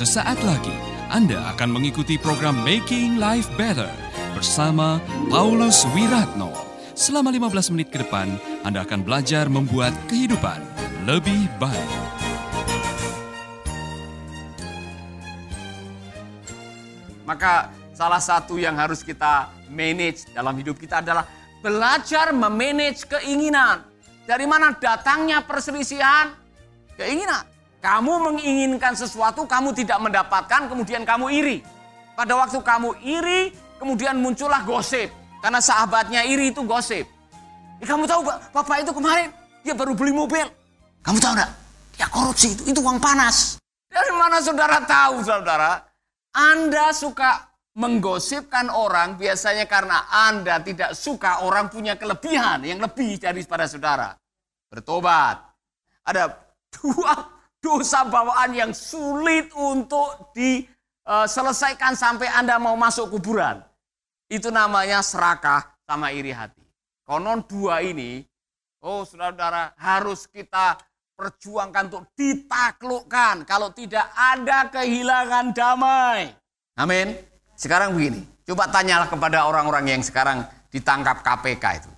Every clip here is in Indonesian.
Sesaat lagi Anda akan mengikuti program Making Life Better bersama Paulus Wiratno. Selama 15 menit ke depan, Anda akan belajar membuat kehidupan lebih baik. Maka salah satu yang harus kita manage dalam hidup kita adalah belajar memanage keinginan. Dari mana datangnya perselisihan? Keinginan. Kamu menginginkan sesuatu, kamu tidak mendapatkan, kemudian kamu iri. Pada waktu kamu iri, kemudian muncullah gosip. Karena sahabatnya iri itu gosip. Eh, kamu tahu bapak itu kemarin, dia baru beli mobil. Kamu tahu enggak? Dia korupsi itu, itu uang panas. Dari mana saudara tahu saudara? Anda suka menggosipkan orang biasanya karena Anda tidak suka orang punya kelebihan yang lebih daripada saudara. Bertobat. Ada dua dosa bawaan yang sulit untuk diselesaikan sampai Anda mau masuk kuburan. Itu namanya serakah sama iri hati. Konon dua ini, oh saudara-saudara harus kita perjuangkan untuk ditaklukkan. Kalau tidak ada kehilangan damai. Amin. Sekarang begini, coba tanyalah kepada orang-orang yang sekarang ditangkap KPK itu.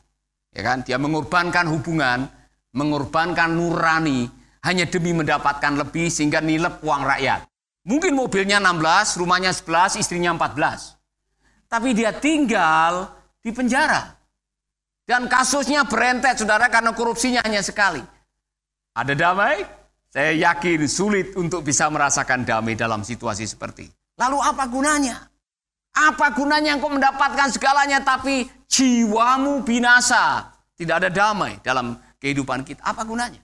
Ya kan? Dia mengorbankan hubungan, mengorbankan nurani, hanya demi mendapatkan lebih sehingga nilep uang rakyat. Mungkin mobilnya 16, rumahnya 11, istrinya 14. Tapi dia tinggal di penjara. Dan kasusnya berentet saudara karena korupsinya hanya sekali. Ada damai? Saya yakin sulit untuk bisa merasakan damai dalam situasi seperti. Lalu apa gunanya? Apa gunanya engkau mendapatkan segalanya tapi jiwamu binasa? Tidak ada damai dalam kehidupan kita. Apa gunanya?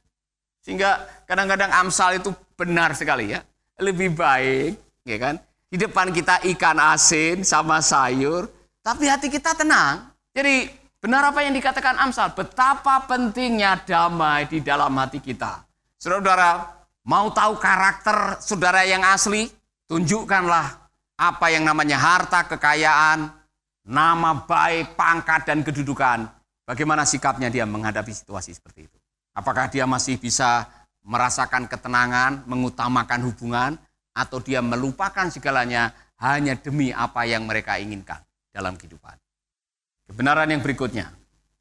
Sehingga kadang-kadang Amsal itu benar sekali ya. Lebih baik, ya kan? Di depan kita ikan asin sama sayur, tapi hati kita tenang. Jadi benar apa yang dikatakan Amsal, betapa pentingnya damai di dalam hati kita. Saudara-saudara, mau tahu karakter saudara yang asli? Tunjukkanlah apa yang namanya harta, kekayaan, nama baik, pangkat, dan kedudukan. Bagaimana sikapnya dia menghadapi situasi seperti itu. Apakah dia masih bisa merasakan ketenangan, mengutamakan hubungan, atau dia melupakan segalanya hanya demi apa yang mereka inginkan dalam kehidupan. Kebenaran yang berikutnya,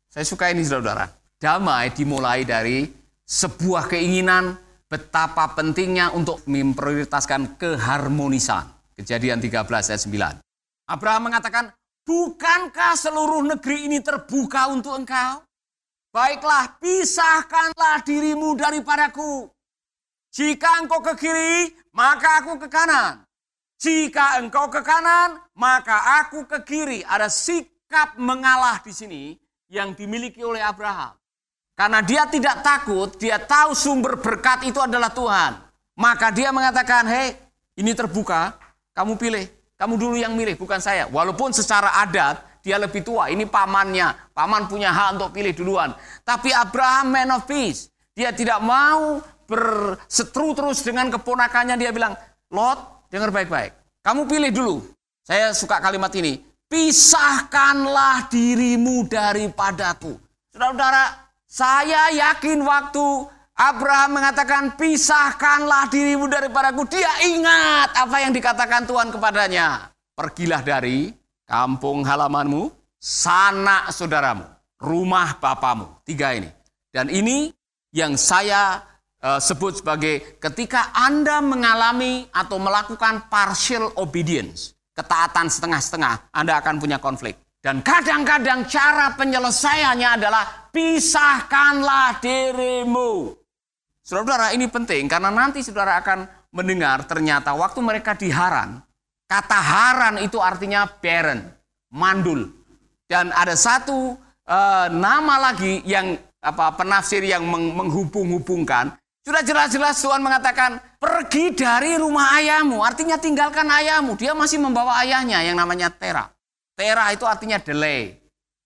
saya suka ini saudara. Damai dimulai dari sebuah keinginan betapa pentingnya untuk memprioritaskan keharmonisan. Kejadian 13 ayat 9. Abraham mengatakan, bukankah seluruh negeri ini terbuka untuk engkau? Baiklah, pisahkanlah dirimu daripadaku. Jika engkau ke kiri, maka aku ke kanan. Jika engkau ke kanan, maka aku ke kiri. Ada sikap mengalah di sini yang dimiliki oleh Abraham. Karena dia tidak takut, dia tahu sumber berkat itu adalah Tuhan. Maka dia mengatakan, hei ini terbuka, kamu pilih. Kamu dulu yang milih, bukan saya. Walaupun secara adat, dia lebih tua, ini pamannya. Paman punya hak untuk pilih duluan. Tapi Abraham man of peace. Dia tidak mau bersetru terus dengan keponakannya. Dia bilang, Lot, dengar baik-baik. Kamu pilih dulu. Saya suka kalimat ini. Pisahkanlah dirimu daripadaku. Saudara-saudara, saya yakin waktu Abraham mengatakan pisahkanlah dirimu daripadaku. Dia ingat apa yang dikatakan Tuhan kepadanya. Pergilah dari kampung halamanmu, sanak saudaramu, rumah bapamu. Tiga ini. Dan ini yang saya uh, sebut sebagai ketika Anda mengalami atau melakukan partial obedience, ketaatan setengah-setengah, Anda akan punya konflik. Dan kadang-kadang cara penyelesaiannya adalah pisahkanlah dirimu. Saudara-saudara ini penting karena nanti saudara akan mendengar ternyata waktu mereka diharan, Kata haran itu artinya barren, mandul. Dan ada satu uh, nama lagi yang apa penafsir yang meng, menghubung-hubungkan. Sudah jelas-jelas Tuhan mengatakan, pergi dari rumah ayahmu. Artinya tinggalkan ayahmu. Dia masih membawa ayahnya yang namanya Tera. Tera itu artinya delay.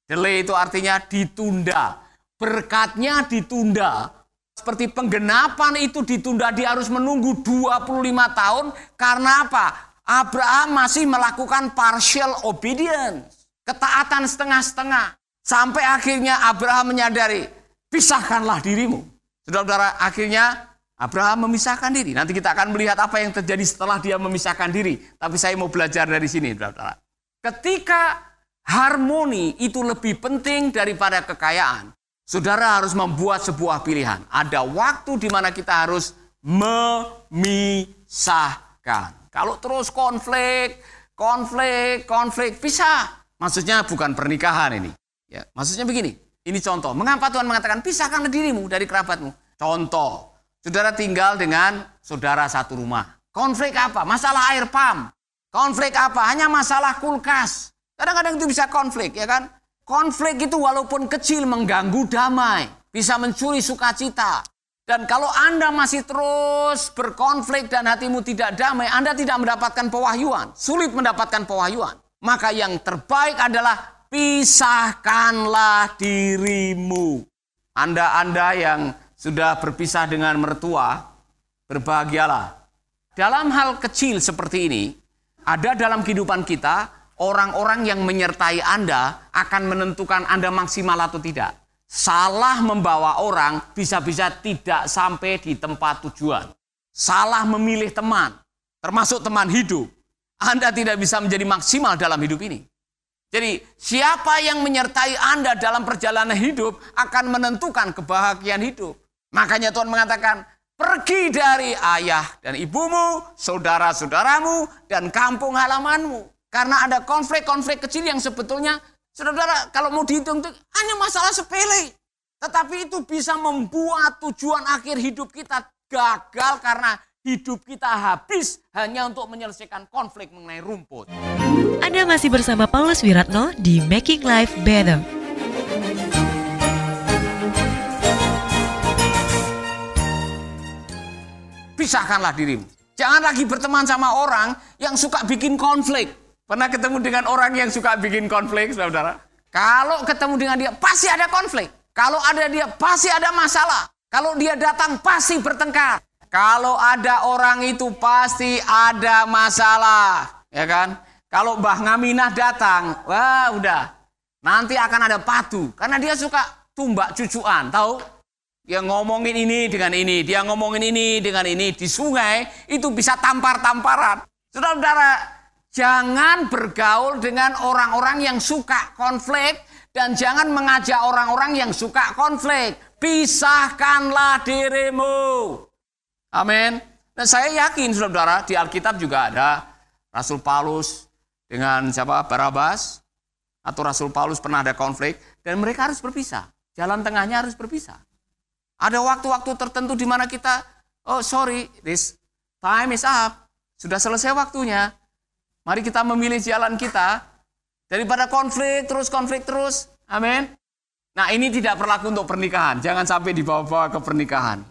Delay itu artinya ditunda. Berkatnya ditunda. Seperti penggenapan itu ditunda, dia harus menunggu 25 tahun. Karena apa? Abraham masih melakukan partial obedience. Ketaatan setengah-setengah. Sampai akhirnya Abraham menyadari, pisahkanlah dirimu. Saudara-saudara, akhirnya Abraham memisahkan diri. Nanti kita akan melihat apa yang terjadi setelah dia memisahkan diri. Tapi saya mau belajar dari sini, saudara. Ketika harmoni itu lebih penting daripada kekayaan, saudara harus membuat sebuah pilihan. Ada waktu di mana kita harus memisahkan. Kalau terus konflik, konflik, konflik, pisah. Maksudnya bukan pernikahan ini. Ya, maksudnya begini. Ini contoh. Mengapa Tuhan mengatakan pisahkanlah dirimu dari kerabatmu? Contoh. Saudara tinggal dengan saudara satu rumah. Konflik apa? Masalah air pam. Konflik apa? Hanya masalah kulkas. Kadang-kadang itu bisa konflik, ya kan? Konflik itu walaupun kecil mengganggu damai. Bisa mencuri sukacita. Dan kalau Anda masih terus berkonflik dan hatimu tidak damai, Anda tidak mendapatkan pewahyuan. Sulit mendapatkan pewahyuan. Maka yang terbaik adalah pisahkanlah dirimu. Anda-anda yang sudah berpisah dengan mertua, berbahagialah. Dalam hal kecil seperti ini, ada dalam kehidupan kita orang-orang yang menyertai Anda akan menentukan Anda maksimal atau tidak. Salah membawa orang bisa-bisa tidak sampai di tempat tujuan. Salah memilih teman, termasuk teman hidup. Anda tidak bisa menjadi maksimal dalam hidup ini. Jadi siapa yang menyertai Anda dalam perjalanan hidup akan menentukan kebahagiaan hidup. Makanya Tuhan mengatakan, pergi dari ayah dan ibumu, saudara-saudaramu, dan kampung halamanmu. Karena ada konflik-konflik kecil yang sebetulnya, saudara, kalau mau dihitung itu hanya masalah sepele. Tetapi itu bisa membuat tujuan akhir hidup kita gagal karena hidup kita habis hanya untuk menyelesaikan konflik mengenai rumput. Anda masih bersama Paulus Wiratno di Making Life Better. pisahkanlah dirimu. Jangan lagi berteman sama orang yang suka bikin konflik. Pernah ketemu dengan orang yang suka bikin konflik, saudara? Kalau ketemu dengan dia, pasti ada konflik. Kalau ada dia, pasti ada masalah. Kalau dia datang, pasti bertengkar. Kalau ada orang itu, pasti ada masalah. Ya kan? Kalau Mbah Ngaminah datang, wah udah. Nanti akan ada patu. Karena dia suka tumbak cucuan, tahu? Dia ngomongin ini dengan ini, dia ngomongin ini dengan ini di sungai itu bisa tampar-tamparan. Saudara-saudara, jangan bergaul dengan orang-orang yang suka konflik dan jangan mengajak orang-orang yang suka konflik. Pisahkanlah dirimu. Amin. Dan saya yakin saudara di Alkitab juga ada Rasul Paulus dengan siapa Barabas atau Rasul Paulus pernah ada konflik dan mereka harus berpisah. Jalan tengahnya harus berpisah. Ada waktu-waktu tertentu di mana kita, oh sorry, this time is up. Sudah selesai waktunya. Mari kita memilih jalan kita. Daripada konflik, terus konflik terus. Amin. Nah ini tidak berlaku untuk pernikahan. Jangan sampai dibawa-bawa ke pernikahan.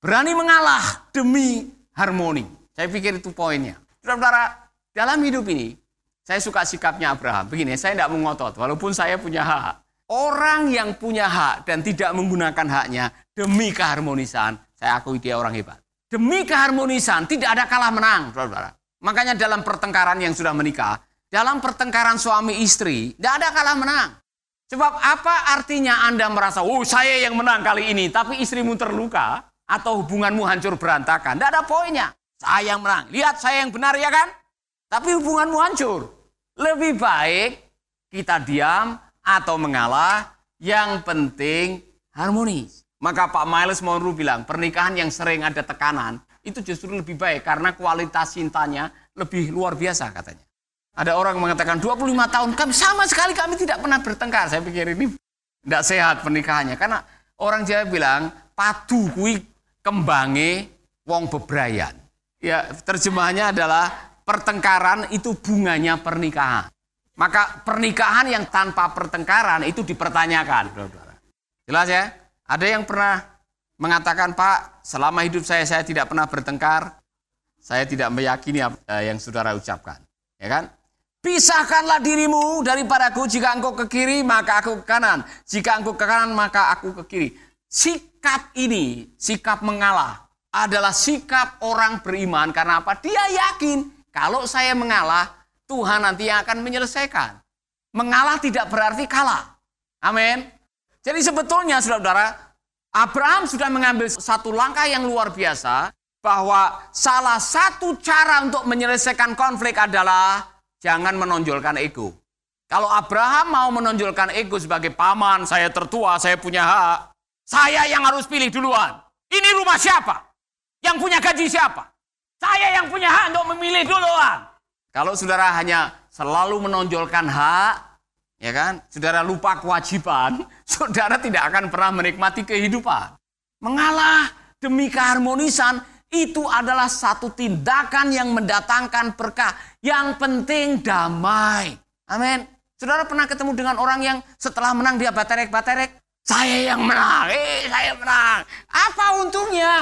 Berani mengalah demi harmoni. Saya pikir itu poinnya. Saudara-saudara, dalam hidup ini, saya suka sikapnya Abraham. Begini, saya tidak mengotot, walaupun saya punya hak. Orang yang punya hak dan tidak menggunakan haknya demi keharmonisan, saya akui dia orang hebat. Demi keharmonisan tidak ada kalah menang, saudara. Makanya dalam pertengkaran yang sudah menikah, dalam pertengkaran suami istri, tidak ada kalah menang. Sebab apa artinya Anda merasa, oh saya yang menang kali ini, tapi istrimu terluka, atau hubunganmu hancur berantakan. Tidak ada poinnya. Saya yang menang. Lihat saya yang benar ya kan? Tapi hubunganmu hancur. Lebih baik kita diam, atau mengalah, yang penting harmonis. Maka Pak Miles Monroe bilang, pernikahan yang sering ada tekanan, itu justru lebih baik karena kualitas cintanya lebih luar biasa katanya. Ada orang mengatakan 25 tahun kami sama sekali kami tidak pernah bertengkar. Saya pikir ini tidak sehat pernikahannya karena orang Jawa bilang padu kui kembange wong bebrayan. Ya, terjemahnya adalah pertengkaran itu bunganya pernikahan. Maka pernikahan yang tanpa pertengkaran itu dipertanyakan. Jelas ya? Ada yang pernah mengatakan, Pak, selama hidup saya, saya tidak pernah bertengkar. Saya tidak meyakini apa yang saudara ucapkan. Ya kan? Pisahkanlah dirimu daripadaku jika engkau ke kiri maka aku ke kanan. Jika engkau ke kanan maka aku ke kiri. Sikap ini, sikap mengalah adalah sikap orang beriman karena apa? Dia yakin kalau saya mengalah Tuhan nanti akan menyelesaikan. Mengalah tidak berarti kalah. Amin. Jadi sebetulnya saudara-saudara, Abraham sudah mengambil satu langkah yang luar biasa bahwa salah satu cara untuk menyelesaikan konflik adalah jangan menonjolkan ego. Kalau Abraham mau menonjolkan ego sebagai paman, saya tertua, saya punya hak, saya yang harus pilih duluan. Ini rumah siapa? Yang punya gaji siapa? Saya yang punya hak untuk memilih duluan. Kalau saudara hanya selalu menonjolkan hak, ya kan? Saudara lupa kewajiban, saudara tidak akan pernah menikmati kehidupan. Mengalah demi keharmonisan itu adalah satu tindakan yang mendatangkan berkah. Yang penting damai. Amin. Saudara pernah ketemu dengan orang yang setelah menang dia baterek-baterek? Saya yang menang, eh saya menang. Apa untungnya?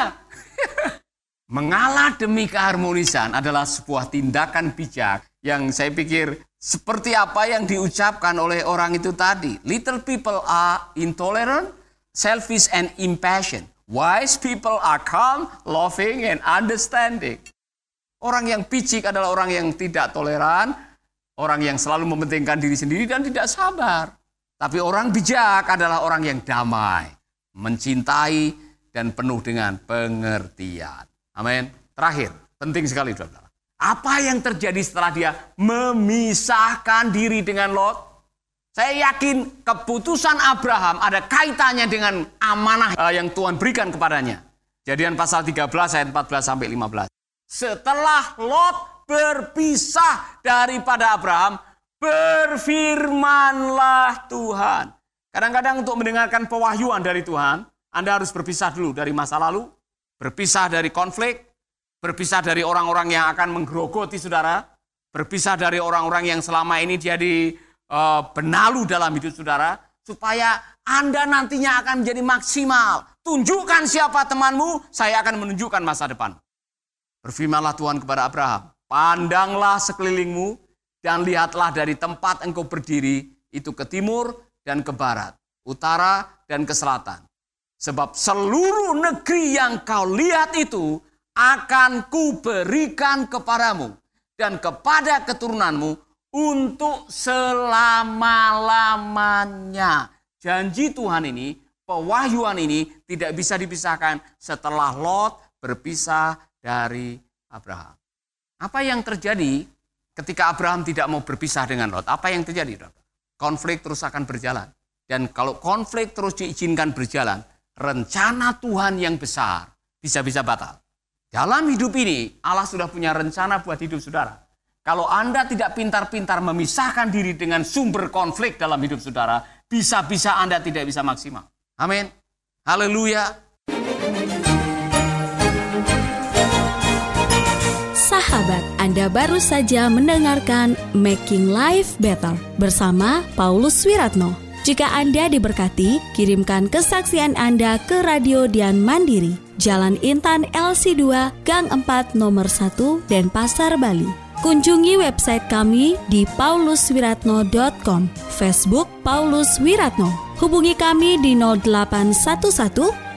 Mengalah demi keharmonisan adalah sebuah tindakan bijak yang saya pikir seperti apa yang diucapkan oleh orang itu tadi. Little people are intolerant, selfish and impassioned. Wise people are calm, loving and understanding. Orang yang picik adalah orang yang tidak toleran, orang yang selalu mementingkan diri sendiri dan tidak sabar. Tapi orang bijak adalah orang yang damai, mencintai, dan penuh dengan pengertian. Amin. Terakhir, penting sekali saudara. Apa yang terjadi setelah dia memisahkan diri dengan Lot? Saya yakin keputusan Abraham ada kaitannya dengan amanah eh, yang Tuhan berikan kepadanya. Jadian pasal 13 ayat 14 sampai 15. Setelah Lot berpisah daripada Abraham, Berfirmanlah Tuhan. Kadang-kadang untuk mendengarkan pewahyuan dari Tuhan, Anda harus berpisah dulu dari masa lalu, berpisah dari konflik, berpisah dari orang-orang yang akan menggerogoti saudara, berpisah dari orang-orang yang selama ini jadi uh, benalu dalam hidup saudara, supaya Anda nantinya akan menjadi maksimal. Tunjukkan siapa temanmu, saya akan menunjukkan masa depan. Berfirmanlah Tuhan kepada Abraham, pandanglah sekelilingmu, dan lihatlah dari tempat engkau berdiri itu ke timur dan ke barat, utara dan ke selatan. Sebab seluruh negeri yang kau lihat itu akan kuberikan kepadamu dan kepada keturunanmu untuk selama-lamanya. Janji Tuhan ini, pewahyuan ini tidak bisa dipisahkan setelah Lot berpisah dari Abraham. Apa yang terjadi Ketika Abraham tidak mau berpisah dengan Lot, apa yang terjadi? Konflik terus akan berjalan. Dan kalau konflik terus diizinkan berjalan, rencana Tuhan yang besar bisa-bisa batal. Dalam hidup ini, Allah sudah punya rencana buat hidup saudara. Kalau Anda tidak pintar-pintar memisahkan diri dengan sumber konflik dalam hidup saudara, bisa-bisa Anda tidak bisa maksimal. Amin. Haleluya. Sahabat, Anda baru saja mendengarkan Making Life Better bersama Paulus Wiratno. Jika Anda diberkati, kirimkan kesaksian Anda ke Radio Dian Mandiri, Jalan Intan LC2, Gang 4, Nomor 1, Denpasar, Bali. Kunjungi website kami di pauluswiratno.com, Facebook Paulus Wiratno. Hubungi kami di 0811